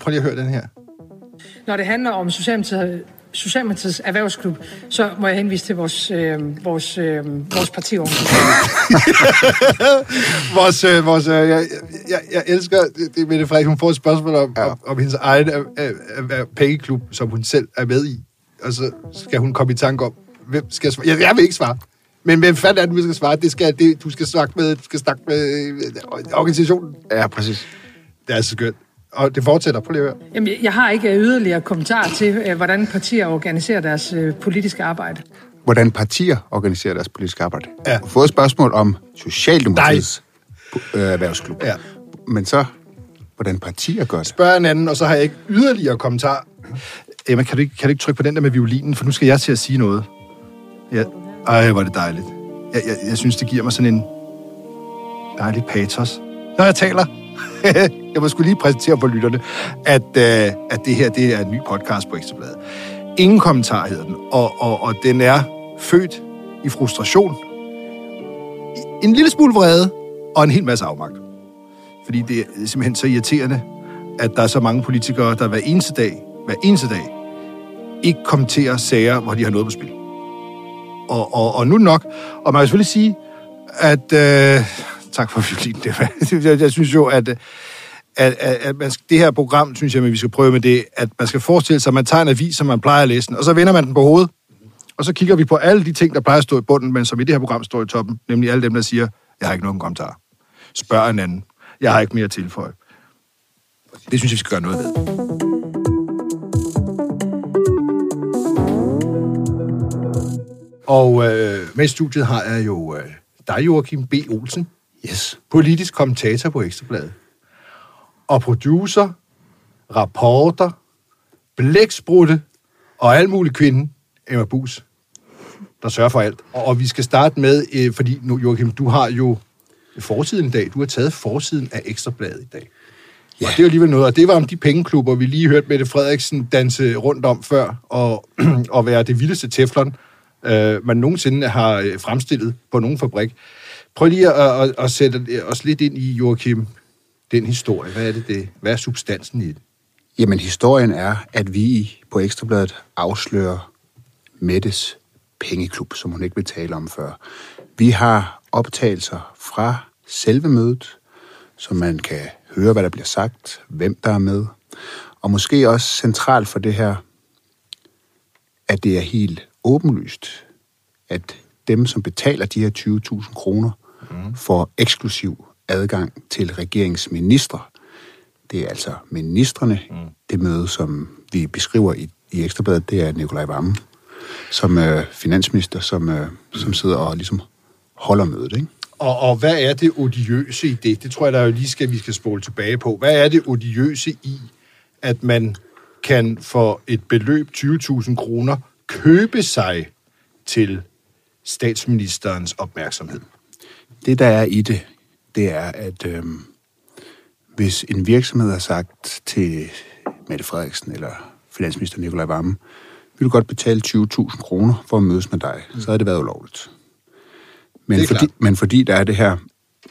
Prøv lige at høre den her. Når det handler om Socialdemokratiet, Socialdemokratiets erhvervsklub, så må jeg henvise til vores, øh, vores, øh, vores partiorganisation. vores, øh, vores, øh, jeg, jeg, jeg elsker, det, det er Mette Frederiksen, hun får et spørgsmål om, ja. om, om hendes egen øh, øh, øh, pengeklub, som hun selv er med i. Og så skal hun komme i tanke om, hvem skal jeg svare? Jeg, jeg vil ikke svare. Men hvem fanden er det, du skal svare? Det skal, det, du skal snakke med, du skal snakke med øh, organisationen. Ja, præcis. Det er så skønt. Og det fortsætter. Prøv lige at høre. Jamen, jeg har ikke yderligere kommentar til, øh, hvordan partier organiserer deres øh, politiske arbejde. Hvordan partier organiserer deres politiske arbejde. Ja. Jeg har fået et spørgsmål om Socialdemokratiets øh, erhvervsklub. Ja. Men så, hvordan partier gør det. Spørg en anden, og så har jeg ikke yderligere kommentar. Emma, kan du, ikke, kan du ikke trykke på den der med violinen, for nu skal jeg til at sige noget. Ja. Ej, hvor er det dejligt. Jeg, jeg, jeg synes, det giver mig sådan en dejlig patos. Når jeg taler. jeg må skulle lige præsentere for lytterne, at, øh, at det her det er en ny podcast på Ekstrabladet. Ingen kommentar hedder den, og, og, og den er født i frustration, en lille smule vrede og en hel masse afmagt. Fordi det er simpelthen så irriterende, at der er så mange politikere, der hver eneste dag, hver eneste dag, ikke kommenterer sager, hvor de har noget på spil. Og, og, og nu nok. Og man kan selvfølgelig sige, at... Øh, tak for violinen. Det, jeg, jeg synes jo, at, at, at, at man, det her program, synes jeg, at vi skal prøve med det, at man skal forestille sig, at man tager en avis, som man plejer at læse den, og så vender man den på hovedet, og så kigger vi på alle de ting, der plejer at stå i bunden, men som i det her program står i toppen, nemlig alle dem, der siger, jeg har ikke nogen kommentar. Spørg en anden. Jeg har ikke mere at tilføje. Det synes jeg, vi skal gøre noget ved. Og øh, med i studiet har jeg jo øh, dig, Joachim B. Olsen, Yes. politisk kommentator på Ekstrabladet. Og producer, rapporter, blæksprutte og alt muligt kvinde, Emma Bus, der sørger for alt. Og, og vi skal starte med, øh, fordi nu, Joachim, du har jo forsiden i dag. Du har taget forsiden af Ekstrabladet i dag. Ja. Og det er jo alligevel noget, og det var om de pengeklubber, vi lige hørte Mette Frederiksen danse rundt om før, og, og være det vildeste teflon, øh, man nogensinde har øh, fremstillet på nogen fabrik. Prøv lige at, at, at sætte os lidt ind i, Joachim, den historie. Hvad er det, det? Hvad er substansen i det? Jamen, historien er, at vi på Ekstrabladet afslører Mettes pengeklub, som hun ikke vil tale om før. Vi har optagelser fra selve mødet, så man kan høre, hvad der bliver sagt, hvem der er med. Og måske også centralt for det her, at det er helt åbenlyst, at dem, som betaler de her 20.000 kroner, mm. får eksklusiv adgang til regeringsministre. Det er altså ministerne. Mm. Det møde, som vi beskriver i, i Ekstrabladet, det er Nikolaj Vammen, som øh, finansminister, som, øh, som sidder og ligesom holder mødet. Ikke? Og, og hvad er det odiøse i det? Det tror jeg, der jo lige skal, vi skal spole tilbage på. Hvad er det odiøse i, at man kan for et beløb 20.000 kroner købe sig til statsministerens opmærksomhed? Det, der er i det, det er, at øh, hvis en virksomhed har sagt til Mette Frederiksen eller finansminister Nikolaj Vammen, vil du godt betale 20.000 kroner for at mødes med dig, så havde det været ulovligt. Men fordi, klart. men fordi der er det her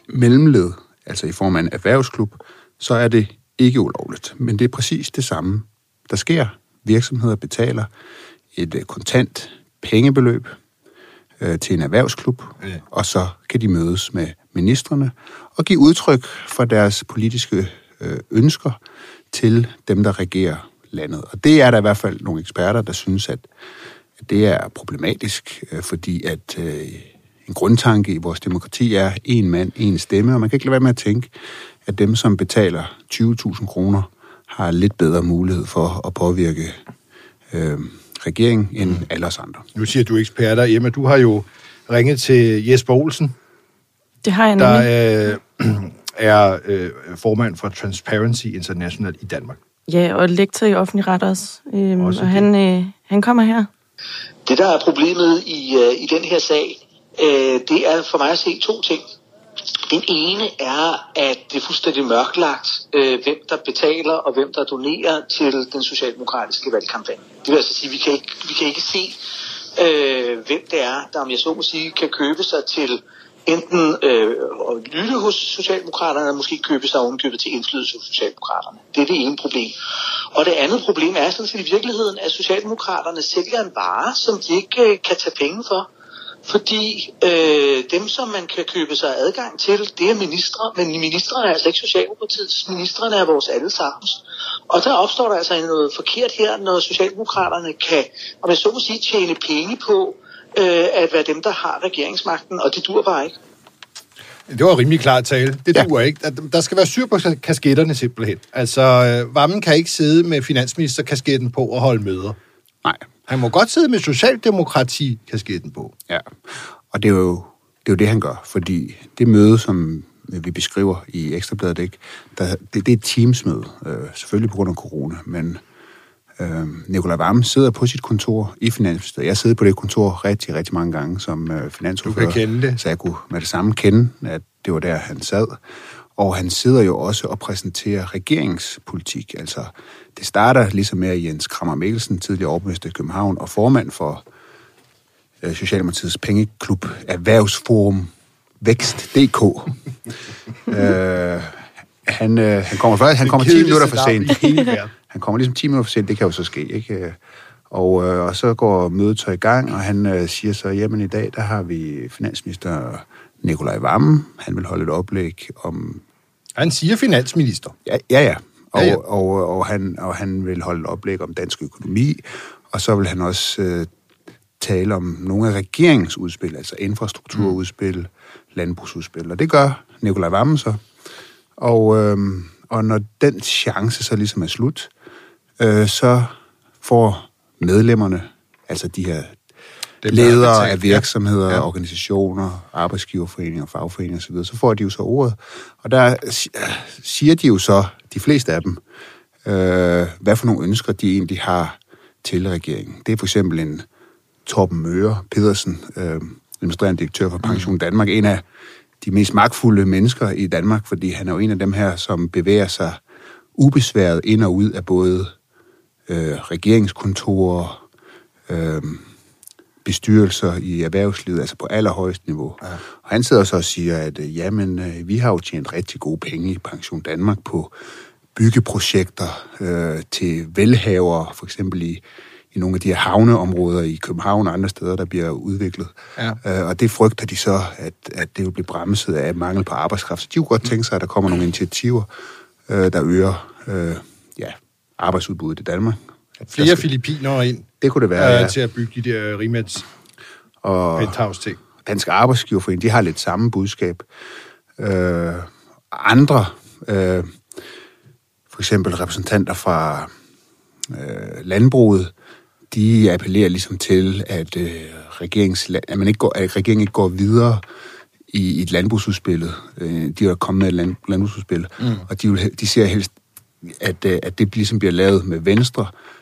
mellemled, altså i form af en erhvervsklub, så er det ikke ulovligt. Men det er præcis det samme, der sker. Virksomheder betaler et øh, kontant pengebeløb øh, til en erhvervsklub, Ja. og så kan de mødes med ministerne og give udtryk for deres politiske øh, ønsker til dem, der regerer landet. Og det er der i hvert fald nogle eksperter, der synes, at at det er problematisk, øh, fordi at øh, en grundtanke i vores demokrati er en mand, en stemme, og man kan ikke lade være med at tænke, at dem, som betaler 20.000 kroner, har lidt bedre mulighed for at påvirke øh, regeringen end alle os andre. Nu siger du eksperter. Emma, du har jo ringet til Jesper Olsen, Det har jeg nemlig. der øh, er øh, formand for Transparency International i Danmark. Ja, og lektor i offentlig ret også. Øhm, Også og det. han, øh, han kommer her. Det, der er problemet i, øh, i den her sag, øh, det er for mig at se to ting. Den ene er, at det er fuldstændig mørklagt, øh, hvem der betaler og hvem der donerer til den socialdemokratiske valgkampagne. Det vil altså sige, at vi kan ikke, vi kan ikke se, øh, hvem det er, der om jeg så må sige, kan købe sig til enten øh, at lytte hos Socialdemokraterne, eller måske købe sig ovenkøbet til indflydelse hos Socialdemokraterne. Det er det ene problem. Og det andet problem er sådan set i virkeligheden, at Socialdemokraterne sælger en vare, som de ikke øh, kan tage penge for. Fordi øh, dem, som man kan købe sig adgang til, det er ministre, men ministre er altså ikke Socialdemokratiets, ministerne er vores allesammens. Og der opstår der altså noget forkert her, når Socialdemokraterne kan, om jeg så må sige, tjene penge på øh, at være dem, der har regeringsmagten, og det dur bare ikke. Det var rimelig klart tale. Det duer ja. ikke. Der skal være syr på kasketterne simpelthen. Altså, øh, Vammen kan ikke sidde med finansministerkasketten på og holde møder. Nej. Han må godt sidde med socialdemokrati-kasketten på. Ja, og det er jo det, er jo det han gør, fordi det møde, som vi beskriver i Ekstrabladet, ikke, der, det, det er et teamsmøde, øh, selvfølgelig på grund af corona, men øh, Nikolaj Vammen sidder på sit kontor i Finansministeriet. Jeg sidder på det kontor rigtig, rigtig mange gange som øh, finansordfører. Du kan kende det. Så jeg kunne med det samme kende, at det var der, han sad. Og han sidder jo også og præsenterer regeringspolitik. Altså, det starter ligesom med Jens Krammer Mikkelsen, tidligere overborgmester i København, og formand for øh, Socialdemokratiets pengeklub Erhvervsforum Vækst.dk. øh, han, øh, han kommer først, han kommer 10 minutter for sent. Han kommer ligesom 10 minutter for sent, det kan jo så ske, ikke? Og, øh, og så går mødet så i gang, og han øh, siger så, jamen i dag, der har vi finansminister Nikolaj Vammen. Han vil holde et oplæg om... Han siger finansminister. Ja, ja. ja. Og, ja, ja. Og, og, og, han, og han vil holde et oplæg om dansk økonomi, og så vil han også øh, tale om nogle af regeringsudspil, altså infrastrukturudspil, mm. landbrugsudspil, og det gør Nikolaj Vammen så. Og, øh, og når den chance så ligesom er slut, øh, så får medlemmerne, altså de her det ledere af virksomheder, ja. organisationer, arbejdsgiverforeninger, fagforeninger osv., så får de jo så ordet. Og der siger de jo så, de fleste af dem, øh, hvad for nogle ønsker de egentlig har til regeringen. Det er for eksempel en Torben Møre Pedersen, øh, administrerende direktør for Pension mm. Danmark, en af de mest magtfulde mennesker i Danmark, fordi han er jo en af dem her, som bevæger sig ubesværet ind og ud af både øh, regeringskontorer, øh, bestyrelser i erhvervslivet, altså på allerhøjst niveau. Ja. Og han sidder så og siger, at øh, jamen, øh, vi har jo tjent rigtig gode penge i Pension Danmark på byggeprojekter øh, til velhavere, for eksempel i, i nogle af de her havneområder i København og andre steder, der bliver udviklet. Ja. Øh, og det frygter de så, at, at det vil blive bremset af mangel på arbejdskraft. Så de kunne godt tænke sig, at der kommer nogle initiativer, øh, der øger øh, ja, arbejdsudbuddet i Danmark. At Flere skal... filipiner ind det kunne det være, øh, ja. til at bygge de der Rimats og penthouse-ting. Dansk Arbejdsgiverforening, de har lidt samme budskab. Øh, andre, øh, for eksempel repræsentanter fra øh, landbruget, de appellerer ligesom til, at, øh, regerings, at, man ikke går, at regeringen ikke går videre i, i et landbrugsudspil. Øh, de har kommet med et land, landbrugsudspil, mm. og de, vil, de ser helst, at, øh, at det ligesom bliver lavet med Venstre, øh,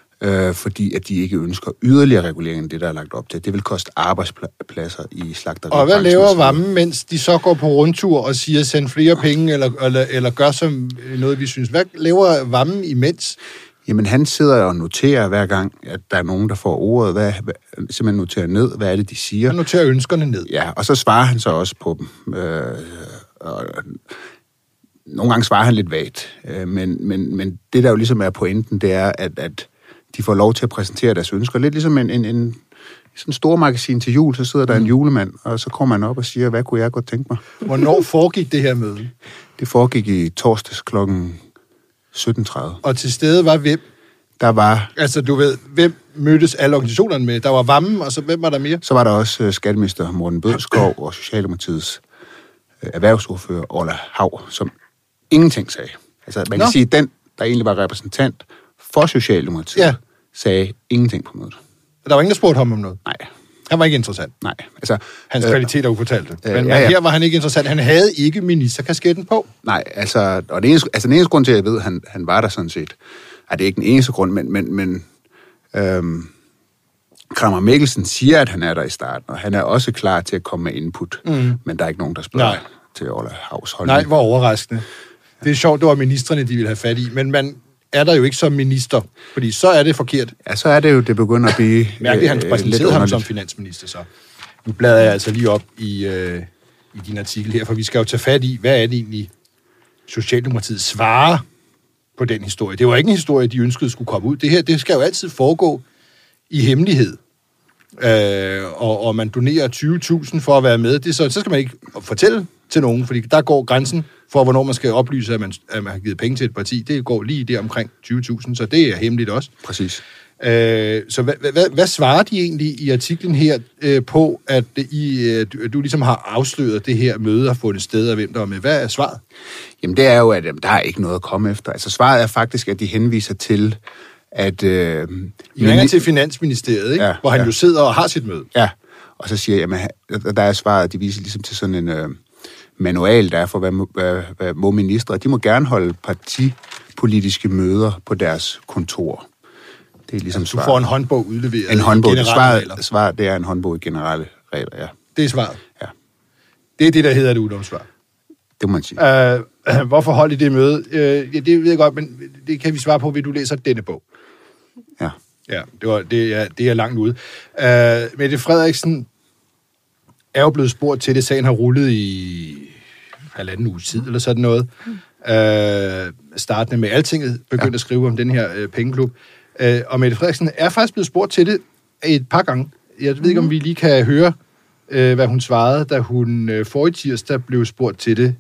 fordi at de ikke ønsker yderligere regulering end det, der er lagt op til. Det vil koste arbejdspladser i slagteri. Og hvad laver Vammen, mens de så går på rundtur og siger, send flere penge, eller, eller, eller gør som noget, vi synes? Hvad laver Vammen imens? Jamen, han sidder og noterer hver gang, at der er nogen, der får ordet. Hvad, hvad, simpelthen noterer ned, hvad er det, de siger. Han noterer ønskerne ned. Ja, og så svarer han så også på dem. Øh, og, nogle gange svarer han lidt vagt, øh, men, men, men det, der jo ligesom er pointen, det er, at, at de får lov til at præsentere deres ønsker. Lidt ligesom en, en, en sådan en stor magasin til jul, så sidder der en mm. julemand, og så kommer man op og siger, hvad kunne jeg godt tænke mig? Hvornår foregik det her møde? Det foregik i torsdags klokken 17.30. Og til stede var hvem? Der var... Altså, du ved, hvem mødtes alle organisationerne med? Der var Vammen, og så hvem var der mere? Så var der også uh, skatteminister Morten Bødskov og Socialdemokratiets uh, erhvervsordfører Ola Hav, som ingenting sagde. Altså, man Nå. kan sige, den, der egentlig var repræsentant for Socialdemokratiet, ja. sagde ingenting på mødet. Der var ingen, der spurgte ham om noget? Nej. Han var ikke interessant? Nej. Altså, Hans øh, kvaliteter ufortalte. Øh, men, ja, ja. her var han ikke interessant. Han havde ikke ministerkasketten på. Nej, altså, og det eneste, altså den eneste grund til, at jeg ved, at han, han var der sådan set, er det ikke den eneste grund, men, men, men øhm, Kramer Mikkelsen siger, at han er der i starten, og han er også klar til at komme med input, mm. men der er ikke nogen, der spørger Nej. til Ola Havs holdning. Nej, hvor overraskende. Det er sjovt, det var ministerne, de ville have fat i, men man, er der jo ikke som minister, fordi så er det forkert. Ja, så er det jo, det begynder at blive Mærkeligt, han øh, præsenterede ham som finansminister så. Nu bladrer jeg altså lige op i, øh, i din artikel her, for vi skal jo tage fat i, hvad er det egentlig, Socialdemokratiet svarer på den historie. Det var ikke en historie, de ønskede skulle komme ud. Det her, det skal jo altid foregå i hemmelighed. Øh, og, og man donerer 20.000 for at være med, det så, så skal man ikke fortælle til nogen, fordi der går grænsen for, hvornår man skal oplyse, at man, at man har givet penge til et parti. Det går lige der omkring 20.000, så det er hemmeligt også. Præcis. Øh, så hvad, hvad, hvad svarer de egentlig i artiklen her øh, på, at I, øh, du, du ligesom har afsløret det her møde har fundet sted, og hvem der er med? Hvad er svaret? Jamen det er jo, at jamen, der er ikke noget at komme efter. Altså svaret er faktisk, at de henviser til, at... Øh, I ringer til Finansministeriet, ikke? Ja, hvor han ja. jo sidder og har sit møde. Ja, og så siger jeg, jamen, der er svaret, at de viser ligesom til sådan en øh, manual, der er for, hvad, hvad, hvad må ministre. De må gerne holde partipolitiske møder på deres kontor. Det er ligesom Du svaret. får en håndbog udleveret. en håndbog. i Det generelle svaret, svaret, det er en håndbog i generelle regler, ja. Det er svaret. Ja, Det er det, der hedder et udomsvar. det må man sige. Øh, hvorfor holdt I det møde? Øh, ja, det ved jeg godt, men det kan vi svare på, ved du læser denne bog. Ja. Ja, det, var, det, er, det er langt ude. Øh, Mette Frederiksen er jo blevet spurgt til det. Sagen har rullet i halvanden uge tid, eller sådan noget. Øh, startende med Altinget begyndte ja. at skrive om den her øh, pengeklub. Øh, og Mette Frederiksen er faktisk blevet spurgt til det et par gange. Jeg ved ikke, om vi lige kan høre, øh, hvad hun svarede, da hun øh, for i tirsdag blev spurgt til det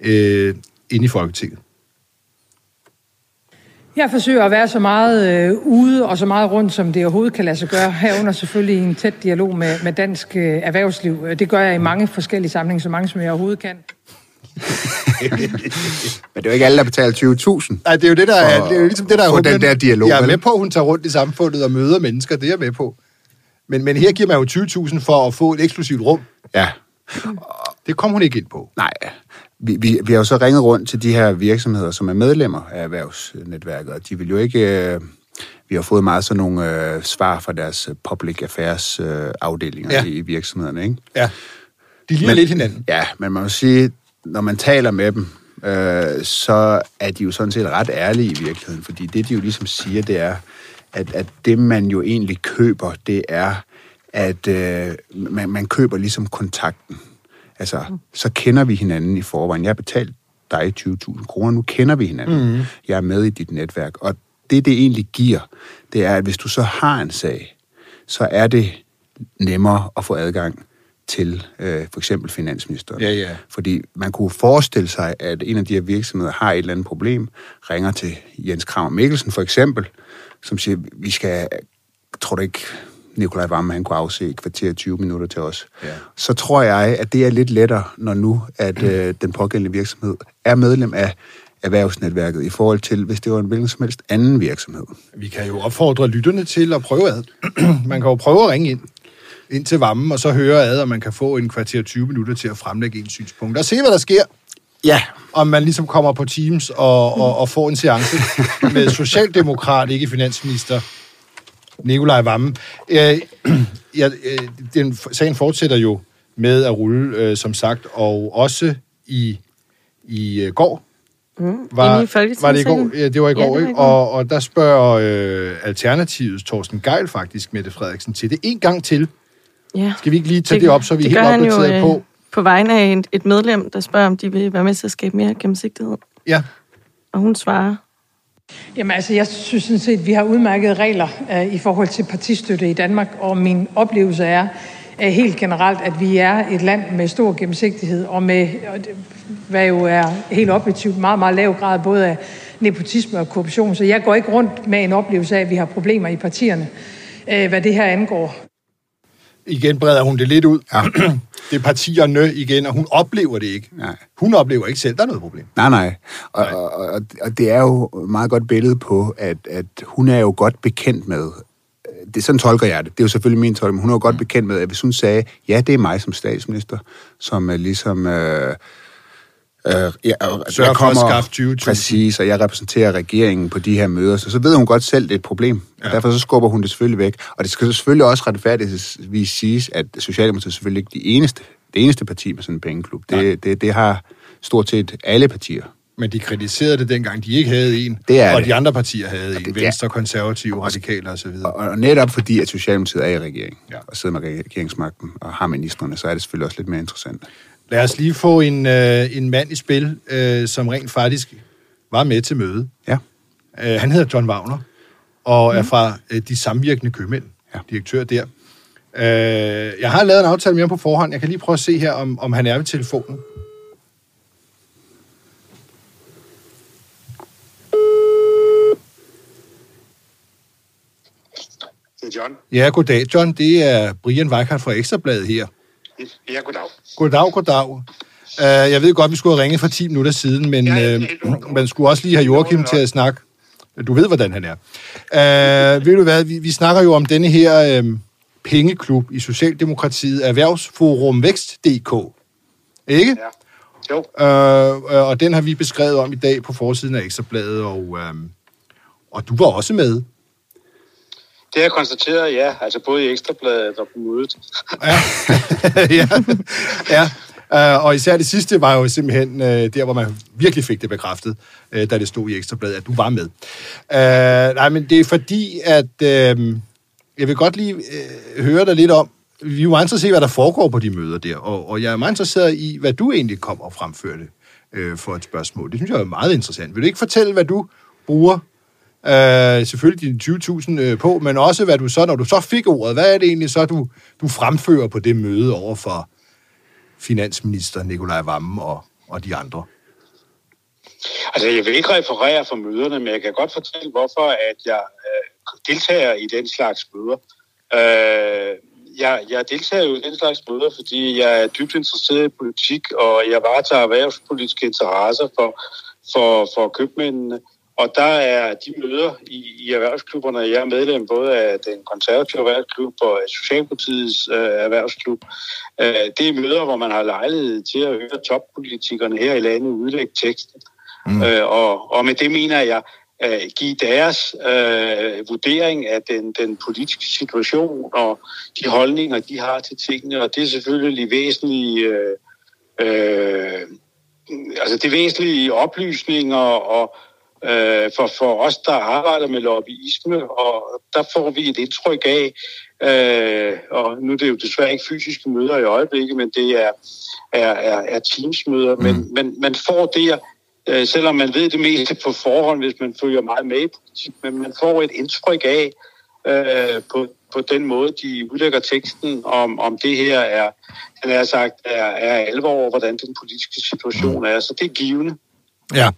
øh, inde i Folketinget. Jeg forsøger at være så meget øh, ude og så meget rundt, som det overhovedet kan lade sig gøre. Herunder selvfølgelig i en tæt dialog med, med dansk øh, erhvervsliv. Det gør jeg i mange forskellige sammenhænge, så mange som jeg overhovedet kan. Men det er jo ikke alle, der betaler 20.000. Nej, det er jo det, der er, For- det er jo ligesom det, der er den der dialog, Jeg er med på, at hun tager rundt i samfundet og møder mennesker, det er jeg med på. Men, men her giver man jo 20.000 for at få et eksklusivt rum. Ja, Det kom hun ikke ind på. Nej, vi, vi, vi har jo så ringet rundt til de her virksomheder, som er medlemmer af erhvervsnetværket, og de vil jo ikke... Øh, vi har fået meget sådan nogle øh, svar fra deres øh, public affairs øh, afdelinger Ja. i, i virksomhederne, ikke? Ja. De ligner lidt hinanden. Ja, men man må sige, når man taler med dem, øh, så er de jo sådan set ret ærlige i virkeligheden, fordi det, de jo ligesom siger, det er, at, at det, man jo egentlig køber, det er, at øh, man, man køber ligesom kontakten. Altså, så kender vi hinanden i forvejen. Jeg har betalt dig 20.000 kroner, nu kender vi hinanden. Mm. Jeg er med i dit netværk. Og det, det egentlig giver, det er, at hvis du så har en sag, så er det nemmere at få adgang til øh, for eksempel finansministeren. Ja, ja. Fordi man kunne forestille sig, at en af de her virksomheder har et eller andet problem, ringer til Jens Kramer Mikkelsen for eksempel, som siger, vi skal, tror du ikke, Nikolaj Vammen, han kunne afse et kvarter 20 minutter til os. Ja. Så tror jeg, at det er lidt lettere, når nu, at øh, den pågældende virksomhed er medlem af erhvervsnetværket, i forhold til, hvis det var en hvilken som helst anden virksomhed. Vi kan jo opfordre lytterne til at prøve ad. man kan jo prøve at ringe ind, ind til varmen, og så høre ad, og man kan få en kvarter 20 minutter til at fremlægge en synspunkt. Og se, hvad der sker. Ja, Om man ligesom kommer på Teams og, og, og får en seance med socialdemokrat, ikke finansminister, Nikolaj Vammen. Øh, ja, øh, den, sagen fortsætter jo med at rulle, øh, som sagt, og også i, i øh, går. Mm, i var det i går? Ja, det var i Ja, går, var i går. Og, og der spørger øh, Alternativets Torsten Geil faktisk Mette Frederiksen til det en gang til. Ja. Skal vi ikke lige tage det, det op, så vi er helt han jo, opdateret øh, på? på vegne af et, et medlem, der spørger, om de vil være med til at skabe mere gennemsigtighed. Ja, Og hun svarer, Jamen altså, jeg synes sådan set, at vi har udmærkede regler uh, i forhold til partistøtte i Danmark, og min oplevelse er uh, helt generelt, at vi er et land med stor gennemsigtighed, og med, hvad jo er helt objektivt, meget, meget lav grad både af nepotisme og korruption. Så jeg går ikke rundt med en oplevelse af, at vi har problemer i partierne, uh, hvad det her angår. igen breder hun det lidt ud. Ja. Det er partierne igen, og hun oplever det ikke. Nej. Hun oplever ikke selv, der er noget problem. Nej, nej. Og, og, og, og det er jo et meget godt billede på, at, at hun er jo godt bekendt med, det sådan tolker jeg det, det er jo selvfølgelig min tolkning, men hun er jo godt bekendt med, at hvis hun sagde, ja, det er mig som statsminister, som er ligesom... Øh, Øh, ja, og Sørg jeg for at skaffe 20.000. Præcis, og jeg repræsenterer regeringen på de her møder, så, så ved hun godt selv, det er et problem. Ja. Og derfor så skubber hun det selvfølgelig væk. Og det skal selvfølgelig også retfærdigvis siges, at Socialdemokratiet er selvfølgelig ikke de eneste, det eneste parti med sådan en pengeklub. Det, det, det har stort set alle partier. Men de kritiserede det dengang, de ikke havde en, Det er og det. de andre partier havde en. det- det er- Venstre, konservative, radikale osv. Og, og netop fordi, at Socialdemokratiet er i regering, Ja. ja. og sidder med regeringsmagten og har ministerne, så er det selvfølgelig også lidt mere interessant. Lad os lige få en, øh, en mand i spil, øh, som rent faktisk var med til møde. Ja. Øh, han hedder John Wagner, og er fra øh, De Samvirkende Købmænd. Ja. direktør der. Øh, jeg har lavet en aftale med ham på forhånd. Jeg kan lige prøve at se her, om, om han er ved telefonen. Det er John. Ja, goddag, John. Det er Brian Weikart fra Ekstrabladet her. Ja, goddag. Goddag, goddag. Uh, jeg ved godt, vi skulle have ringet for 10 minutter siden, men Ja, uh, man skulle også lige have Joachim til at snakke. Du ved, hvordan han er. Uh, ved du hvad, vi, vi snakker jo om denne her uh, pengeklub i Socialdemokratiet, Erhvervsforum Vækst.dk. Ikke? Ja. Jo, uh, og den har vi beskrevet om i dag på forsiden af Ekstrabladet, og, uh, og du var også med det har jeg konstateret, ja. Altså både i Ekstrabladet og på mødet. Ja, ja. ja. Uh, og især det sidste var jo simpelthen uh, der, hvor man virkelig fik det bekræftet, uh, da det stod i Ekstrabladet, at du var med. Uh, nej, men det er fordi, at uh, jeg vil godt lige uh, høre dig lidt om, vi er jo meget interesseret i, hvad der foregår på de møder der, og, og jeg er meget interesseret i, hvad du egentlig kom og fremførte uh, for et spørgsmål. Det synes jeg er meget interessant. Vil du ikke fortælle, hvad du bruger Øh, selvfølgelig dine 20.000 øh, på, men også hvad du så, når du så fik ordet, hvad er det egentlig så, du, du fremfører på det møde over for finansminister Nikolaj Vammen og, og de andre? Altså, jeg vil ikke referere for møderne, men jeg kan godt fortælle, hvorfor at jeg øh, deltager i den slags møder. Øh, jeg, jeg deltager jo i den slags møder, fordi jeg er dybt interesseret i politik, og jeg varetager erhvervspolitiske interesser for, for, for købmændene. Og der er de møder i, i erhvervsklubberne, jeg er medlem både af den konservative erhvervsklub og af Socialdemokratiets øh, erhvervsklub. Øh, det er møder, hvor man har lejlighed til at høre toppolitikerne her i landet udlægge teksten. Mm. Øh, og, og med det mener jeg øh, give deres øh, vurdering af den, den politiske situation og de holdninger, de har til tingene. Og det er selvfølgelig væsentlige, øh, øh, altså det væsentlige oplysninger og øh, for, for os, der arbejder med lobbyisme, og der får vi et indtryk af, øh, og nu er det jo desværre ikke fysiske møder i øjeblikket, men det er, er, er, er teamsmøder, mm. men, men man får der, øh, selvom man ved det meste på forhånd, hvis man følger meget med i politik, men man får et indtryk af, øh, på, på den måde, de udlægger teksten, om, om det her er, den er sagt, er, er alvor over, hvordan den politiske situation er. Så det er givende. Ja,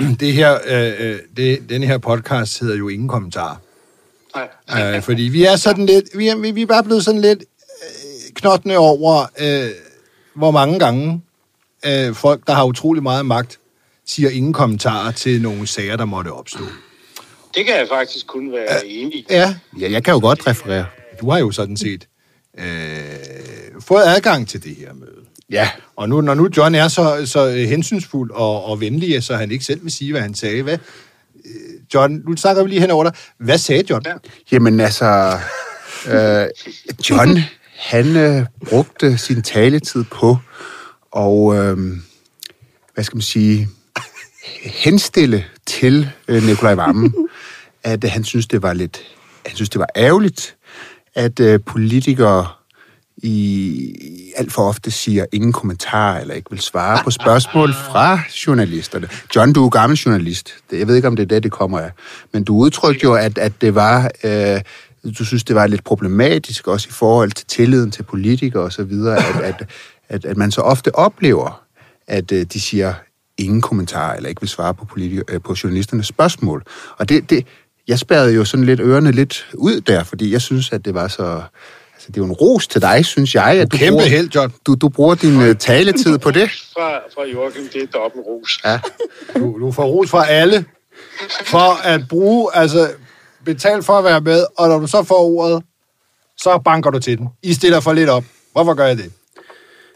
det her, øh, øh, det, denne her podcast hedder jo Ingen Kommentar. Nej. Øh, fordi vi er sådan lidt, vi er, vi er bare blevet sådan lidt øh, knottende over, øh, hvor mange gange øh, folk, der har utrolig meget magt, siger ingen kommentarer til nogle sager, der måtte opstå. Det kan jeg faktisk kun være enig i. Ja, Ja, jeg kan jo godt referere. du har jo sådan set øh, fået adgang til det her møde. Ja. Og nu, når nu John er så, så hensynsfuld og, og venlig, så han ikke selv vil sige, hvad han sagde. Hvad, øh, John, nu snakker vi lige hen over dig. Hvad sagde John? Ja. Jamen altså, øh, John, han øh, brugte sin taletid på og øh, hvad skal man sige, henstille til øh, Nikolaj Vammen, at øh, han synes, det var lidt, han synes, det var ærgerligt, at øh, politikere i alt for ofte siger ingen kommentar eller ikke vil svare på spørgsmål fra journalisterne. John, du er gammel journalist. Jeg ved ikke, om det er det, det kommer af. Men du udtrykte jo, at, at det var... Øh, du synes, det var lidt problematisk også i forhold til tilliden til politikere og så videre, at, at, at, at man så ofte oplever, at øh, de siger ingen kommentar eller ikke vil svare på, politiker, øh, på journalisternes spørgsmål. Og det, det, jeg spærrede jo sådan lidt ørerne lidt ud der, fordi jeg synes, at det var så... Altså, det er jo en ros til dig, synes jeg. At du Kæmpe bruger, held, John. Du, du bruger din uh, taletid på det. Fra, fra Joachim, det er dobbelt ros. Ja. Du, du får ros fra alle for at bruge, altså betale for at være med, og når du så får ordet, så banker du til den. I stiller for lidt op. Hvorfor gør jeg det?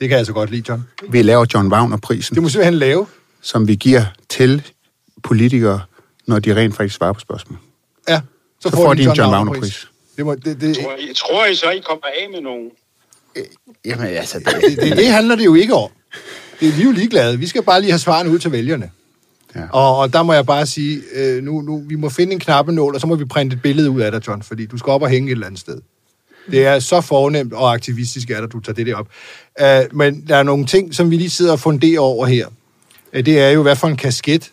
Det kan jeg så godt lide, John. Vi laver John Wagner-prisen, Det må simpelthen lave. som vi giver til politikere, når de rent faktisk svarer på spørgsmål. Ja, Så får de en John Wagner-pris. Det, må, det, det, Tror I, tror I så, I kommer af med nogen? Jamen altså, det, det, det, det handler det jo ikke om. Det er vi er jo ligeglade. Vi skal bare lige have svarene ud til vælgerne. Ja. Og, og der må jeg bare sige, øh, nu, nu, vi må finde en knappenål, og så må vi printe et billede ud af dig, John, fordi du skal op og hænge et eller andet sted. Det er så fornemt og aktivistisk, at du tager det der op. Uh, men der er nogle ting, som vi lige sidder og funderer over her. Uh, det er jo, hvad for en kasket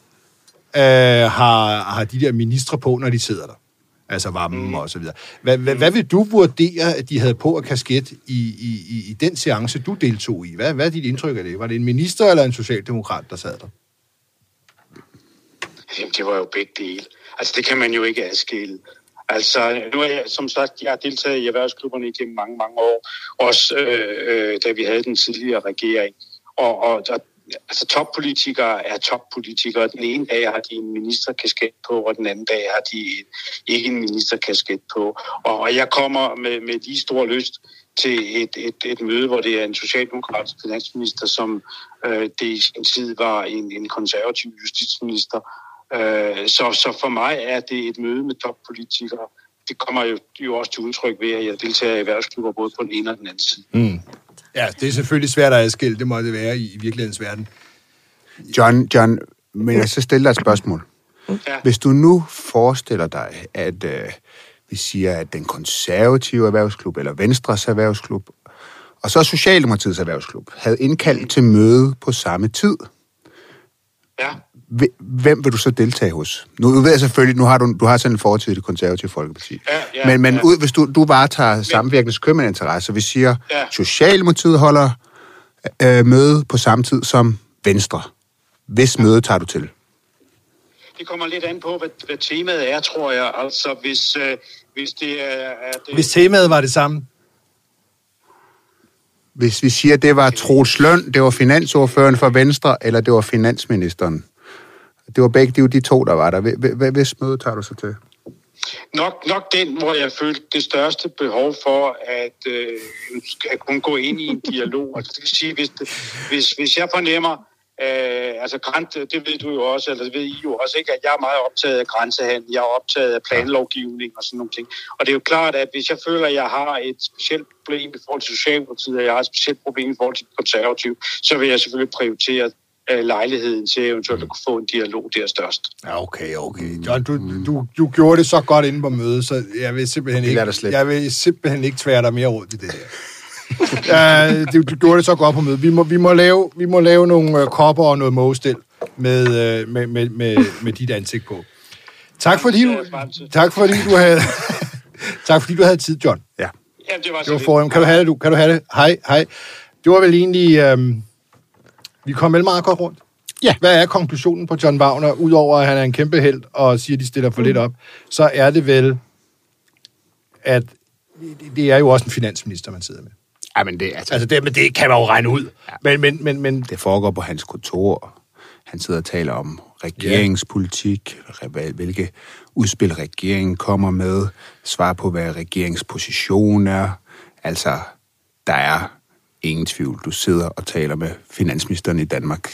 uh, har, har de der ministre på, når de sidder der. Altså varmen mm. og så videre. Hvad, hvad, hvad vil du vurdere, at de havde på af kasket i, i, i, i den seance, du deltog i? Hvad, hvad er dit indtryk af det? Var det en minister eller en socialdemokrat, der sad der? Jamen, det var jo begge dele. Altså, det kan man jo ikke adskille. Altså, nu er jeg, som sagt, jeg har deltaget i erhvervsklubberne igennem mange, mange år, også øh, øh, da vi havde den tidligere regering. Og, og, og altså, toppolitikere er toppolitikere. Den ene dag har de en ministerkasket på, og den anden dag har de ikke en ministerkasket på. Og jeg kommer med, med lige stor lyst til et, et, et møde, hvor det er en socialdemokratisk finansminister, som øh, det i sin tid var en, en konservativ justitsminister, Øh, så, så for mig er det et møde med toppolitikere. Det kommer jo, jo også til udtryk ved, at jeg deltager i erhvervsklubber både på den ene og den anden side. Mm. Ja, det er selvfølgelig svært at adskille. Det må det være i, i virkelighedens verden. John, John, men jeg så stille dig et spørgsmål. Ja. Hvis du nu forestiller dig, at øh, vi siger, at den konservative erhvervsklub, eller Venstres erhvervsklub, og så Socialdemokratiets erhvervsklub, havde indkaldt til møde på samme tid. Ja hvem vil du så deltage hos? Nu ved jeg selvfølgelig, nu har du, du har sådan en fortid i det konservative folkeparti. Ja, ja, men men ja. ud, hvis du, du bare tager samvirkende købmandinteresse, så vi siger, ja. Socialdemokratiet holder øh, møde på samme tid som Venstre. Hvis møde tager du til? Det kommer lidt an på, hvad, hvad temaet er, tror jeg. Altså, hvis, øh, hvis det er... er det... Hvis temaet var det samme? Hvis vi siger, at det var Troels Løn, det var finansordføreren for Venstre, eller det var finansministeren? Det var begge de, de to, der var der. Hvis møde tager du så til? Nok, nok den, hvor jeg følte det største behov for at, øh, at kunne gå ind i en dialog. Altså, det vil sige, hvis, det, hvis, hvis jeg fornemmer, øh, altså grænse, det ved du jo også, eller det ved I jo også, ikke, at jeg er meget optaget af grænsehandel, jeg er optaget af planlovgivning og sådan nogle ting. Og det er jo klart, at hvis jeg føler, at jeg har et specielt problem i forhold til Socialdemokratiet, og jeg har et specielt problem i forhold til konservativ, så vil jeg selvfølgelig prioritere øh, lejligheden til eventuelt at kunne få en dialog, det er størst. Ja, okay, okay. John, du, du, du gjorde det så godt inde på mødet, så jeg vil simpelthen ikke, jeg vil simpelthen ikke tvære dig mere rundt i det her. ja, du, du gjorde det så godt på mødet. Vi må, vi må, lave, vi må lave nogle øh, kopper og noget mågestil med, øh, med, med, med, med dit ansigt på. Tak fordi du, tak fordi du havde, tak fordi du havde tid, John. Ja. Jamen, det var, det var for, kan du have det, du? Kan du have det? Hej, hej. Det var vel egentlig... Øhm, vi kom vel meget godt rundt. Ja. Hvad er konklusionen på John Wagner, udover at han er en kæmpe held og siger, at de stiller for mm. lidt op? Så er det vel, at det er jo også en finansminister, man sidder med. Ja, men det, altså, altså det, men det kan man jo regne ud. Ja. Men, men, men, men... Det foregår på hans kontor. Han sidder og taler om regeringspolitik, hvilke udspil regeringen kommer med, svar på, hvad regeringsposition er. Altså, der er ingen tvivl. Du sidder og taler med finansministeren i Danmark.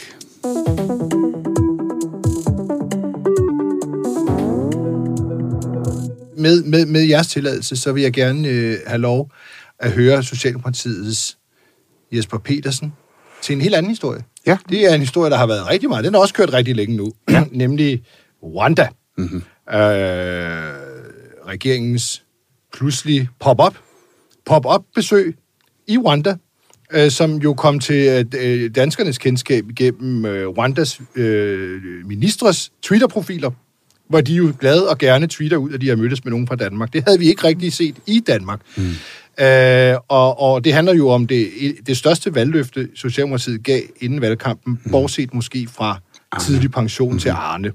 Med, med, med jeres tilladelse, så vil jeg gerne øh, have lov at høre Socialdemokratiets Jesper Petersen til en helt anden historie. Ja. Det er en historie, der har været rigtig meget. Den har også kørt rigtig længe nu. Ja. Nemlig Rwanda. Mm-hmm. Øh, regeringens pludselig pop-up pop-up besøg i Rwanda øh, som jo kom til øh, danskernes kendskab igennem øh, Rwandas øh, ministres Twitter-profiler, hvor de jo glade og gerne tweeter ud, at de har mødtes med nogen fra Danmark. Det havde vi ikke rigtig set i Danmark. Mm. Øh, og, og det handler jo om det, det største valgløfte, Socialdemokratiet gav inden valgkampen, mm. bortset måske fra tidlig pension mm. til Arne.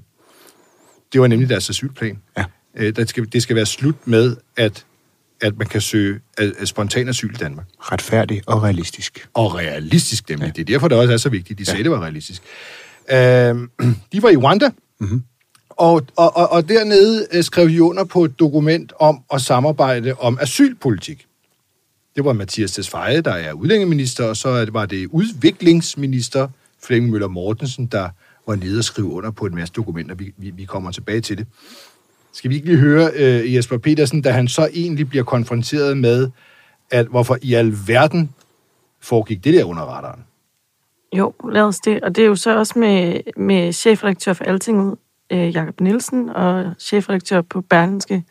Det var nemlig deres asylplan. Ja. Øh, det, skal, det skal være slut med, at at man kan søge spontan asyl i Danmark. Retfærdig og realistisk. Og realistisk, nemlig. Ja. Det er derfor, det også er så vigtigt. De ja. sagde, det var realistisk. Øh, de var i Rwanda, mm-hmm. og, og, og, og dernede øh, skrev de under på et dokument om at samarbejde om asylpolitik. Det var Mathias Tesfaye, der er udlængeminister, og så var det udviklingsminister Flemming Møller Mortensen, der var nede og skrive under på en masse dokumenter. Vi, vi, vi kommer tilbage til det. Skal vi ikke lige høre uh, Jesper Petersen, da han så egentlig bliver konfronteret med, at hvorfor i alverden foregik det der under radaren? Jo, lad os det. Og det er jo så også med, med chefredaktør for Alting ud, uh, Jakob Nielsen, og chefredaktør på Berlinske,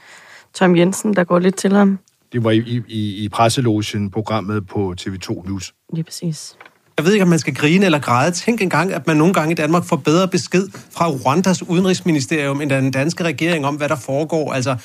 Tom Jensen, der går lidt til ham. Det var i, i- i, i presselogen programmet på TV2 News. Lige præcis. Jeg ved ikke, om man skal grine eller græde. Tænk engang, at man nogle gange i Danmark får bedre besked fra Rwandas udenrigsministerium end den danske regering om, hvad der foregår. Altså,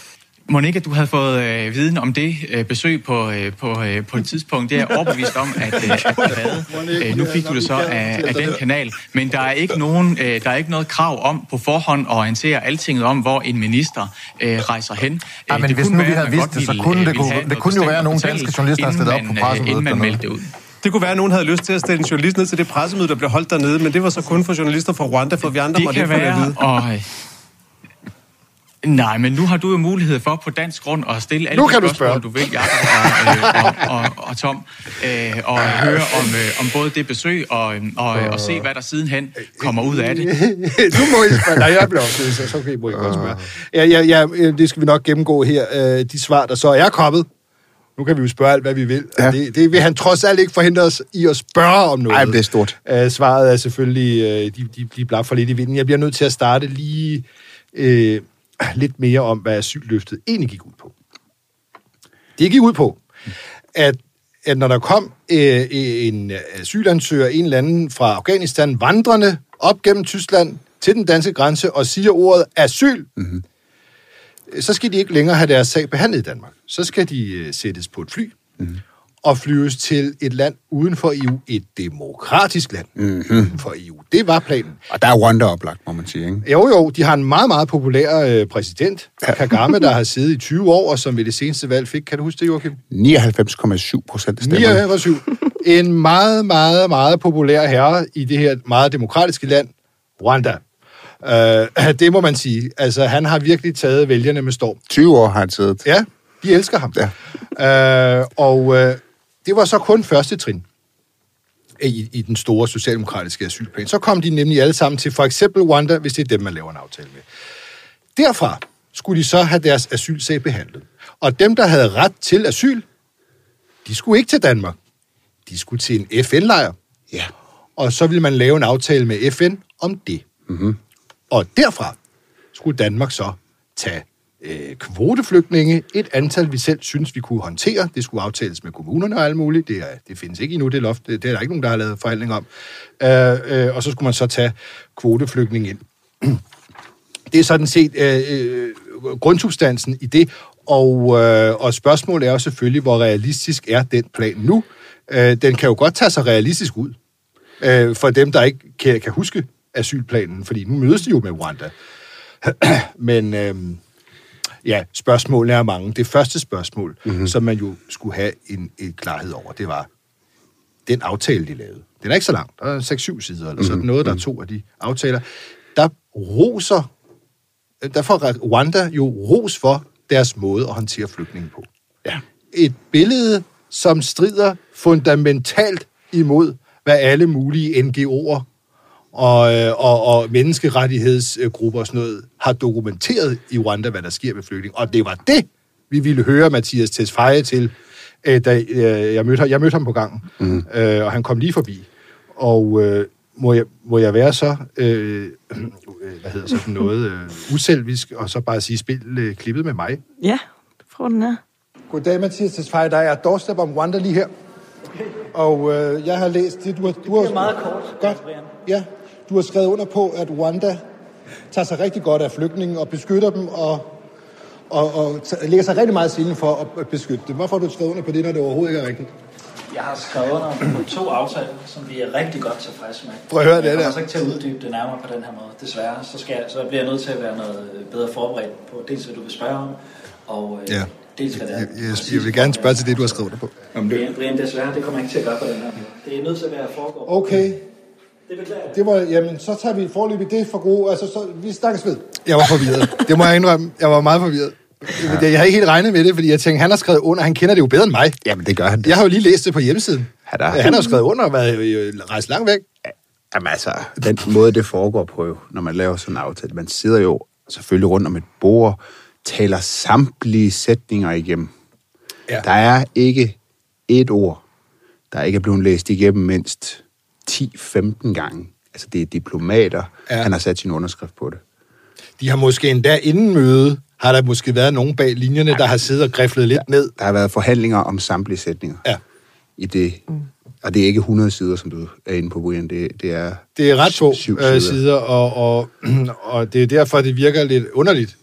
Monika, du havde fået øh, viden om det øh, besøg på, øh, på, øh, på et tidspunkt. Det er jeg overbevist om, at, øh, at du havde. Øh, nu fik du det så af, af den kanal. Men der er, ikke nogen, øh, der er ikke noget krav om på forhånd at orientere altinget om, hvor en minister øh, rejser hen. Ja, Øh, men det hvis nu vi havde vidst det, så kunne øh, det ville kunne- det kunne jo være nogle danske journalister, der op på øh, pressemødet Inden man meldte det ud. det kunne være, at nogen havde lyst til at stille en journalist ned til det pressemøde, der blev holdt dernede, men det var så kun for journalister fra Rwanda, for vi andre Det måtte kan ikke få det at vide. være, og... Nej, men nu har du jo mulighed for på dansk grund at stille alle Nu de kan du spørgsmål, spørge. du vil, Jacob og, øh, og, og, og Tom, øh, og høre om, øh, om både det besøg og, øh, og, og se, hvad der sidenhen kommer ud af det. nu må I spørge. Nej, jeg bliver optaget, så så okay, må I godt spørge. Ja, ja, ja, øh, det skal vi nok gennemgå her. øh, De svar, der så er kommet. Nu kan vi jo spørge alt, hvad vi vil. Ja. Det, det vil han trods alt ikke forhindre os i at spørge om noget. Ej, det er stort. Uh, svaret er selvfølgelig, uh, de, de, de blaf for lidt i vinden. Jeg bliver nødt til at starte lige uh, lidt mere om, hvad asylløftet egentlig gik ud på. Det gik ud på, at, at når der kom øh, en asylansøger, en eller anden fra Afghanistan, vandrende op gennem Tyskland til den danske grænse og siger ordet asyl, mm-hmm. Så skal de ikke længere have deres sag behandlet i Danmark. Så skal de øh, sættes på et fly mm-hmm. og flyves til et land uden for EU, et demokratisk land mm-hmm. uden for EU. Det var planen. Og der er Rwanda oplagt, må man sige, ikke? Jo, jo, de har en meget, meget populær øh, præsident, Kagame, der har siddet i 20 år, og som ved det seneste valg fik, kan du huske det, Joachim? 99,7 procent af stemmerne. 49 En meget, meget, meget populær herre i det her meget demokratiske land, Rwanda. Uh, det må man sige. Altså, han har virkelig taget vælgerne med storm. 20 år har han siddet. Ja, de elsker ham. Ja. Uh, og uh, det var så kun første trin i, i den store socialdemokratiske asylplan. Så kom de nemlig alle sammen til for eksempel Rwanda, hvis det er dem, man laver en aftale med. Derfra skulle de så have deres asylsag behandlet. Og dem, der havde ret til asyl, de skulle ikke til Danmark. De skulle til en FN-lejr. Ja. Og så ville man lave en aftale med FN om det. Mm-hmm. Og derfra skulle Danmark så tage øh, kvoteflygtninge, et antal, vi selv synes, vi kunne håndtere. Det skulle aftales med kommunerne og alt muligt. Det, er, det findes ikke endnu, det loft. Det, det er der ikke nogen, der har lavet forhandling om. Øh, øh, og så skulle man så tage kvoteflygtninge ind. Det er sådan set øh, øh, grundsubstansen i det, og, øh, og spørgsmålet er jo selvfølgelig, hvor realistisk er den plan nu? Øh, den kan jo godt tage sig realistisk ud, øh, for dem, der ikke kan, kan huske asylplanen, fordi nu mødes de jo med Rwanda. Men øh, ja, spørgsmålene er mange. Det første spørgsmål, mm-hmm. som man jo skulle have en, en klarhed over, det var den aftale, de lavede. Den er ikke så lang. Der er 6-7 sider, eller sådan noget. Der er to af de aftaler. Der roser, der får Rwanda jo ros for deres måde at håndtere flygtninge på. Ja. Et billede, som strider fundamentalt imod, hvad alle mulige NGO'er og, øh, og, og menneskerettighedsgrupper og sådan noget har dokumenteret i Rwanda, hvad der sker med flygtninge. Og det var det, vi ville høre Mathias Tesfaye til, øh, da øh, jeg, mødte, ham- jeg mødte ham på gangen, mm. og han kom lige forbi. Og øh, må, jeg, må jeg være så, øh, hvad hedder sådan noget, øh, uselvisk, og så bare sige, spil øh, klippet med mig? Ja, prøv den her. Goddag, Mathias Tesfaye. Der er doorstep om Rwanda lige her. Og øh, jeg har læst det, du har... Du har det er meget kort. Godt. Ja, du har skrevet under på, at Rwanda tager sig rigtig godt af flygtninge og beskytter dem og, og, og lægger sig rigtig meget sinde for at beskytte dem. Hvorfor har du skrevet under på det, når det overhovedet ikke er rigtigt? Jeg har skrevet under på to aftaler, som vi er rigtig godt tilfredse med. Prøv at høre det Jeg kommer der. altså ikke til at uddybe det nærmere på den her måde. Desværre, så, skal jeg, så bliver jeg nødt til at være noget bedre forberedt på dels, hvad du vil spørge om, og øh, Ja. dels, hvad det er. Jeg, jeg, jeg vil gerne spørge til det, du har skrevet under på. Brian, Brian, desværre, det kommer jeg ikke til at gøre på den her måde. Det er nødt til at være foregå. Okay, Det beklager jeg. det var, jamen, så tager vi forløbig det for gode. Altså, så, vi snakkes ved. Jeg var forvirret. Det må jeg indrømme. Jeg var meget forvirret. Jeg, jeg havde ikke helt regnet med det, fordi jeg tænkte, han har skrevet under. Han kender det jo bedre end mig. Jamen, det gør han. Jeg har jo lige læst det på hjemmesiden. Han er- Han har jo skrevet under og været øh, rejst langt væk. Jamen altså, den måde, det foregår på jo, når man laver sådan en aftale, man sidder jo selvfølgelig rundt om et bord, taler samtlige sætninger igennem. Ja. Der er ikke et ord, der ikke er blevet læst igennem mindst 10-15 gange. Altså, det er diplomater, Ja. ja. han har sat sin underskrift på det. De har måske endda inden møde har der måske været nogen bag linjerne, der har siddet og griflet lidt ned. Der har været forhandlinger om samtlige sætninger. Ja. I det, og det er ikke 100 sider, som du er inde på, Brian. Det, det er Det er ret få øh, sider, og, og, og det er derfor, det virker lidt underligt,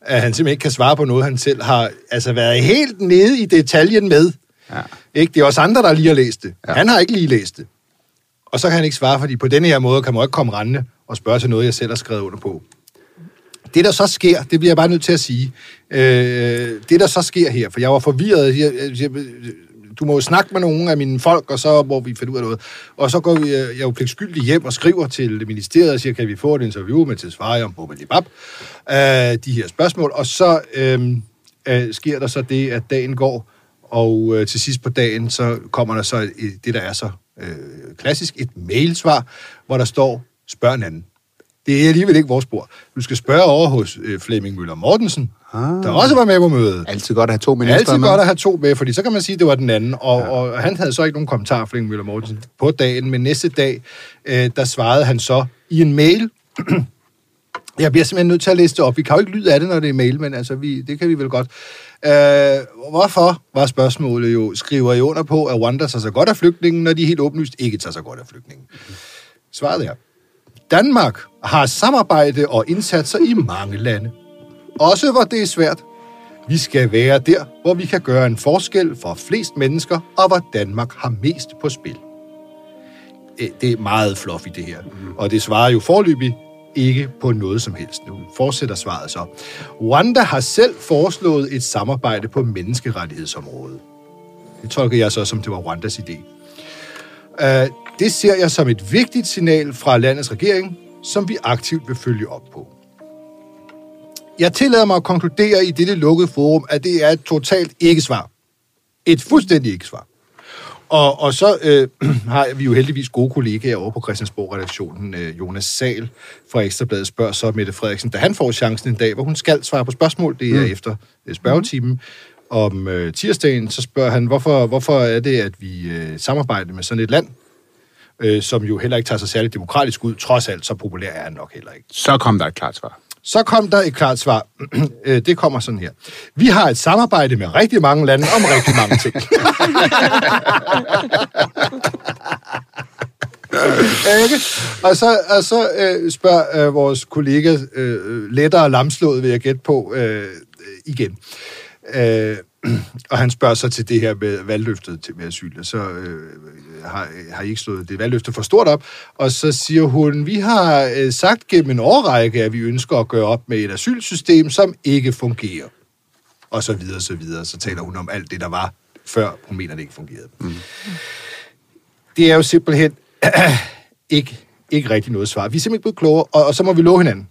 at han simpelthen ikke kan svare på noget, han selv har altså været helt nede i detaljen med. Ja. Ikke? Det er også andre, der lige har læst det. Ja. Han har ikke lige læst det. Og så kan han ikke svare, fordi på denne her måde kan man ikke komme rendende og spørge til noget, jeg selv har skrevet under på. Det, der så sker, det bliver jeg bare nødt til at sige. Øh, det, der så sker her, for jeg var forvirret. Jeg, jeg, du må jo snakke med nogle af mine folk, og så må vi finde ud af noget. Og så går vi, øh, jeg er jo pligtskyldig hjem og skriver til ministeriet og siger, kan vi få et interview med til svar om Bobalibab, øh, de her spørgsmål. Og så øh, øh, sker der så det, at dagen går, og øh, til sidst på dagen, så kommer der så et, det, der er så øh, klassisk, et mailsvar, hvor der står, spørg en anden. Det er alligevel ikke vores spor. Du skal spørge over hos øh, Flemming Møller Mortensen, ah. der også var med på mødet. altid godt at have to ministre altid med. godt at have to med, fordi så kan man sige, at det var den anden. Og, ja. og han havde så ikke nogen kommentar, Flemming Møller Mortensen, på dagen, men næste dag, øh, der svarede han så i en mail. Jeg bliver simpelthen nødt til at læse det op. Vi kan jo ikke lyde af det, når det er mail, men altså, vi, det kan vi vel godt. Øh, hvorfor, var spørgsmålet jo, skriver I under på, at Rwanda tager sig godt af flygtningen, når de helt åbenlyst ikke tager sig godt af flygtningen? Svaret er, Danmark har samarbejde og indsatser i mange lande. Også hvor det er svært. Vi skal være der, hvor vi kan gøre en forskel for flest mennesker, og hvor Danmark har mest på spil. Øh, det er meget fluffy, det her. Og det svarer jo forløbig ikke på noget som helst. Nu fortsætter svaret så. Rwanda har selv foreslået et samarbejde på menneskerettighedsområdet. Det tolker jeg så, som det var Rwandas idé. Øh, det ser jeg som et vigtigt signal fra landets regering, som vi aktivt vil følge op på. Jeg tillader mig at konkludere i dette lukkede forum, at det er et totalt ikke-svar. Et fuldstændig ikke-svar. Og, og så øh, har vi jo heldigvis gode kollegaer over på Christiansborg-redaktionen. Øh, Jonas Sal fra Ekstrabladet spørger så Mette Frederiksen, da han får chancen en dag, hvor hun skal svare på spørgsmål, det er mm. efter øh, spørgetimen, om øh, tirsdagen, så spørger han, hvorfor, hvorfor er det, at vi øh, samarbejder med sådan et land, øh, som jo heller ikke tager sig særligt demokratisk ud. Trods alt, så populær er han nok heller ikke. Så kom der et klart svar. Så kom der et klart svar. Øh, det kommer sådan her. Vi har et samarbejde med rigtig mange lande om rigtig mange ting. Ikke? Og så, og så øh, spørger øh, vores kollega øh, øh lettere lamslået, vil jeg gætte på, øh, igen. Øh, og han spørger så til det her med valgløftet til med asyl. Og så øh, har, har I ikke slået det valgløfte for stort op. Og så siger hun, vi har øh, sagt gennem en årrække, at vi ønsker at gøre op med et asylsystem, som ikke fungerer. Og så videre, så videre. Så taler hun om alt det, der var før hun mener, det ikke fungerede. Mm. Det er jo simpelthen ikke, ikke rigtig noget svar. Vi er simpelthen ikke blevet klogere, og, og så må vi love hinanden,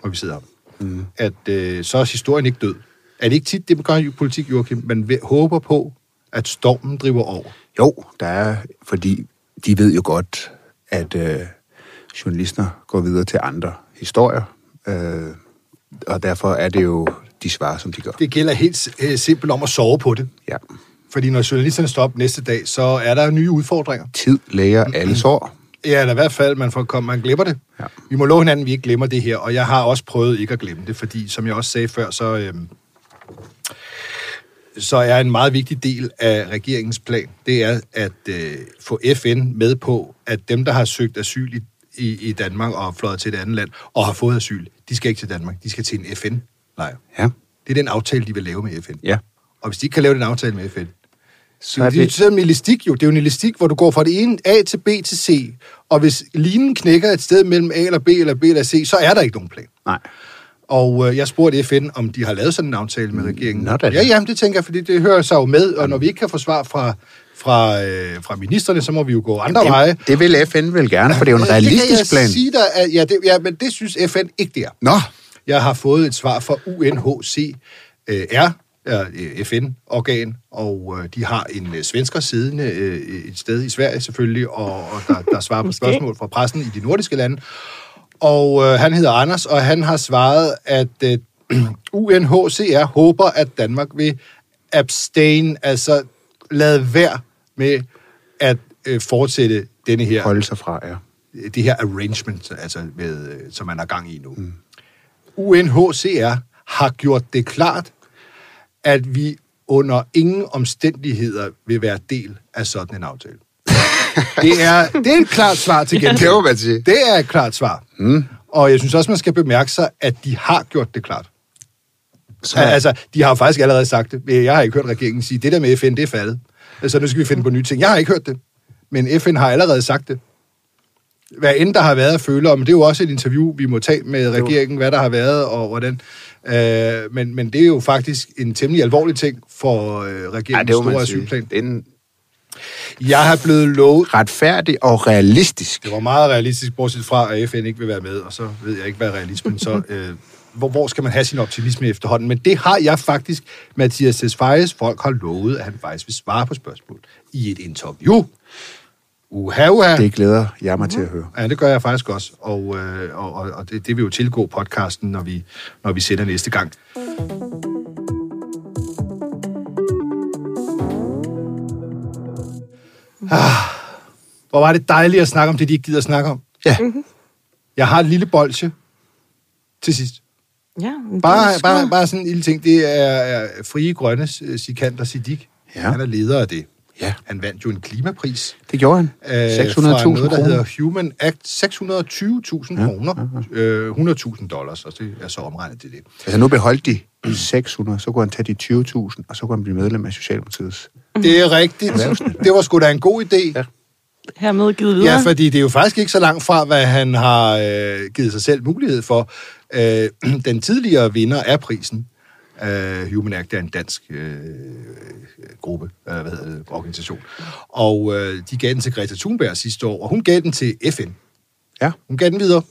hvor vi sidder her, mm. at øh, så er historien ikke død. Er det ikke tit, det gør i politik, Joachim? Man håber på, at stormen driver over. Jo, der er, fordi de ved jo godt, at øh, journalister går videre til andre historier, øh, og derfor er det jo de svar, som de gør. Det gælder helt øh, simpelt om at sove på det. Ja. Fordi når journalisterne står op næste dag, så er der nye udfordringer. Tid læger alle sår. Ja, eller i hvert fald, man, får, man glemmer det. Ja. Vi må love hinanden, at vi ikke glemmer det her, og jeg har også prøvet ikke at glemme det, fordi som jeg også sagde før, så, øhm, så er en meget vigtig del af regeringens plan, det er at øh, få FN med på, at dem, der har søgt asyl i, i, i Danmark og fløjet til et andet land og har fået asyl, de skal ikke til Danmark, de skal til en FN-lejr. Ja. Det er den aftale, de vil lave med FN. Ja. Og hvis de ikke kan lave den aftale med FN, Så er det, det er sådan en elastik jo. Det er jo en elastik, hvor du går fra det ene A til B til C. Og hvis linen knækker et sted mellem A eller B eller B eller C, så er der ikke nogen plan. nej. Og øh, jeg spurgte FN, om de har lavet sådan en aftale med regeringen. Nå da. Ja, jamen, det tænker jeg, fordi det hører sig jo med. Og når vi ikke kan få svar fra, fra, øh, fra ministerne, så må vi jo gå andre veje. Det, det vil FN vel gerne, for det er jo en Øh, det kan realistisk jeg plan. Sige dig, at, ja, det, ja, men det synes FN ikke, det er. Nå, Jeg har fået et svar fra UNHCR, er øh, FN-organ, og øh, de har en øh, svensker siddende øh, et sted i Sverige selvfølgelig, og, og der, der svarer på spørgsmål fra pressen i de nordiske lande. Og øh, han hedder Anders, og han har svaret, at øh, UNHCR håber, at Danmark vil abstain, altså lade være med at øh, fortsætte denne her holde sig fra, ja. det her arrangement, altså med, øh, som man har gang i nu. Mm. UNHCR har gjort det klart, at vi under ingen omstændigheder vil være del af sådan en aftale. Det er, det er et klart svar til gengæld. Det må man sige. Det er et klart svar. Mm. Og jeg synes også, man skal bemærke sig, at de har gjort det klart. Så... Altså, de har faktisk allerede sagt det. Jeg har ikke hørt regeringen sige, det der med FN, det er faldet. Så nu skal vi finde på nye ting. Jeg har ikke hørt det. Men FN har allerede sagt det. Hvad end der har været at føle om, det er jo også et interview, vi må tage med regeringen, hvad der har været og hvordan. Øh, men, men det er jo faktisk en temmelig alvorlig ting for øh, Ja, regeringens man store asylplan. Det er en Jeg har blevet lovet retfærdig og realistisk. Det var meget realistisk, bortset fra, at FN ikke vil være med, og så ved jeg ikke, hvad realismen så... Øh, hvor, hvor skal man have sin optimisme efterhånden? Men det har jeg faktisk, Mathias Tesfayes folk har lovet, at han faktisk vil svare på spørgsmål i et interview. Uha, uha. Det glæder jeg mig til at høre. Ja, det gør jeg faktisk også, og, øh, og, og, og det, det vil jo tilgå podcasten, når vi, når vi sender næste gang. Ah, hvor var det dejligt at snakke om det, de ikke gider at snakke om. Ja. Jeg har et lille bolsje til sidst. Ja, Bare, bare, bare sådan en lille ting. Det er, er Frie Grønnes uh, Sikander Siddiq. Ja. Han er leder af det. Ja. Han vandt jo en klimapris. Det gjorde han. øh, fra 600.000 noget, der kroner. hedder Human Act. 620.000 ja, kroner. Øh, 100.000 dollars, og det er så omregnet til det. Altså nu beholdt de 600, så kunne han tage de 20.000, og så kunne han blive medlem af Socialdemokratiets. Det er rigtigt. Det var sgu da en god idé. Ja. Hermed givet videre. Ja, fordi det er jo faktisk ikke så langt fra, hvad han har øh, givet sig selv mulighed for. Øh, den tidligere vinder af prisen, øh, Human Act er en dansk øh, gruppe, øh, hvad hedder det, organisation, og øh, de gav den til Greta Thunberg sidste år, og hun gav den til FN. Ja. Hun gav den videre.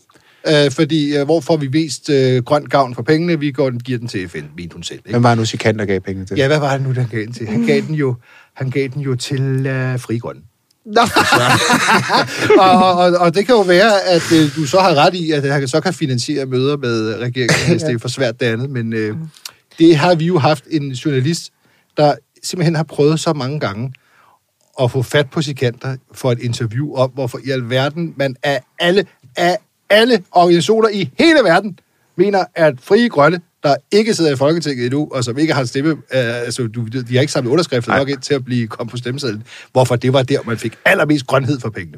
Øh, fordi, øh, hvor får vi mest øh, grønt gavn for pengene? Vi går, giver den til FN, mente hun selv. Ikke? Hvem var nu Sikander gav penge til? Ja, hvad var det nu, den gav den til? Han gav den jo, han gav den jo til øh, Fri Grønne. og, og, og, og det kan jo være, at øh, du så har ret i, at han så kan finansiere møder med regeringen, hvis det er for svært det andet. Men øh, det har vi jo haft en journalist, der simpelthen har prøvet så mange gange at få fat på Sikander for et interview om, hvorfor i alverden man af alle, af alle organisationer i hele verden mener, at frie grønne, der ikke sidder i Folketinget endnu, og som ikke har stemme, øh, altså du, de har ikke samlet underskrifter Nej. nok ind til at blive komme på stemmesedlen, hvorfor det var der, man fik allermest grønhed for pengene.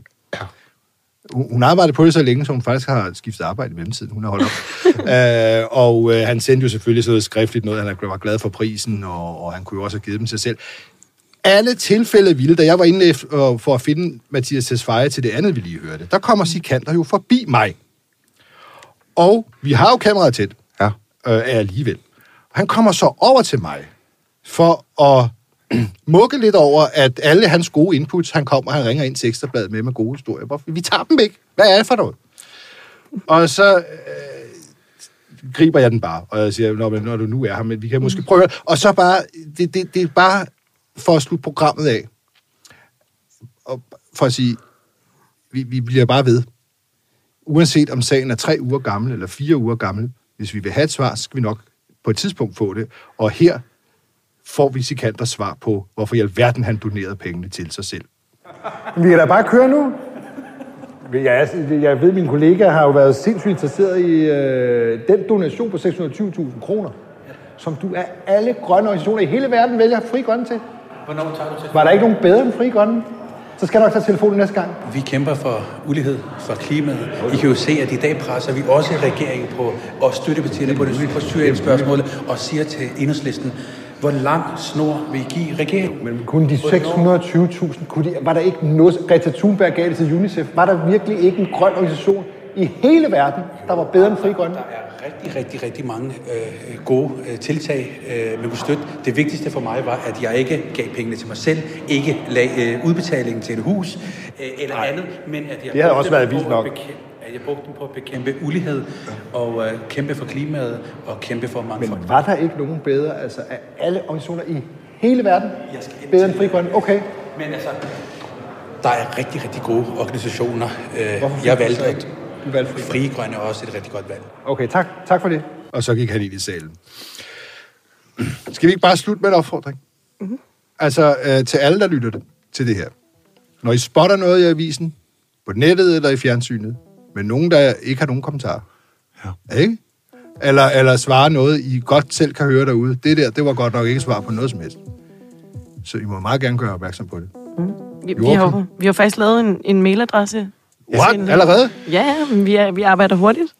Hun hun arbejdede på det så længe, så hun faktisk har skiftet arbejde i mellemtiden. Hun har holdt op. øh, og øh, han sendte jo selvfølgelig sådan noget skriftligt noget, han var glad for prisen, og, og han kunne jo også have givet dem sig selv. Alle tilfælde ville, da jeg var inde for at finde Mathias Tesfaye til det andet, vi lige hørte, der kommer Sikander jo forbi mig. Og vi har jo kameraet tæt, Ja. øh, alligevel. Han kommer så over til mig for at mukke lidt over, at alle hans gode inputs, han kommer, han ringer ind til Ekstrabladet med med gode historier. Hvorfor? Vi tager dem ikke. Hvad er det for noget? Og så øh, griber jeg den bare, og jeg siger, når, men, når du nu er her, men vi kan måske prøve. Og så bare, det, det, det er bare for at slutte programmet af, og for at sige, vi, vi bliver bare ved. Uanset om sagen er tre uger gammel eller fire uger gammel, hvis vi vil have et svar, så skal vi nok på et tidspunkt få det. Og her får vi Sikander svar på, hvorfor i alverden han donerede pengene til sig selv. Vi kan da bare køre nu. Jeg, jeg ved, at mine kollegaer har jo været sindssygt interesseret i øh, den donation på 620.000 kroner, som du af alle grønne organisationer i hele verden vælger fri grønne til. Hvornår tager du til? Var der ikke nogen bedre end fri grønne? Så skal jeg nok tage telefonen næste gang. Vi kæmper for ulighed, for klimaet. I kan jo se, at i dag presser vi også regeringen på, og støttepartierne på det på Syrien-spørgsmålet, og siger til enhedslisten, hvor lang snor vil I give regeringen? Men kun de 620.000, kunne de, var der ikke noget, Greta Thunberg gav det til UNICEF, var der virkelig ikke en grøn organisation i hele verden, der var bedre end fri grønne? Der er rigtig, rigtig, rigtig mange øh, gode øh, tiltag, øh, man kunne støtte. Det vigtigste for mig var, at jeg ikke gav pengene til mig selv, ikke lag øh, udbetalingen til et hus øh, eller Nej. andet, men at jeg Det havde brugte også været vildt nok. bekæmpe- at jeg brugte dem på at bekæmpe ulighed og øh, kæmpe for klimaet og kæmpe for mangfold. Men var der ikke nogen bedre, altså af alle organisationer i hele verden, Jeg skal ind bedre end fri grønne? Okay. Men altså, der er rigtig, rigtig gode organisationer. Øh, Hvorfor jeg valgte at valgte Fri Frie Grønne er også et rigtig godt valg. Okay, tak. Tak for det. Og så gik han ind i salen. Skal vi ikke bare slutte med en opfordring? Mm-hmm. Altså, øh, til alle, der lytter det, til det her. Når I spotter noget i avisen, på nettet eller i fjernsynet, med nogen, der ikke har nogen kommentarer, Ja. ikke? eller, eller svare noget, I godt selv kan høre derude. Det der, det var godt nok ikke svar på noget som helst. Så I må meget gerne gøre opmærksom på det. Vi, vi, har, vi har faktisk lavet en, en mailadresse. What? Til- Allerede? Ja, men vi, er, vi arbejder hurtigt.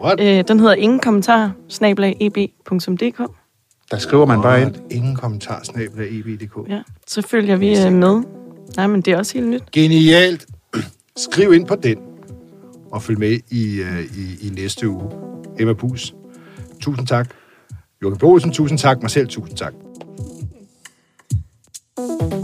What? Øh, den hedder ingen kommentar, snablag.eb.dk. Der skriver man bare ind. Ingen kommentar, eb.dk. Ja, så følger vi øh, med. Nej, men det er også helt nyt. Genialt. Skriv ind på den, og følg med i, øh, i, i næste uge. Emma Pus, tusind tak. Jørgen Boelsen, tusind tak. Mig selv, tusind tak. thank you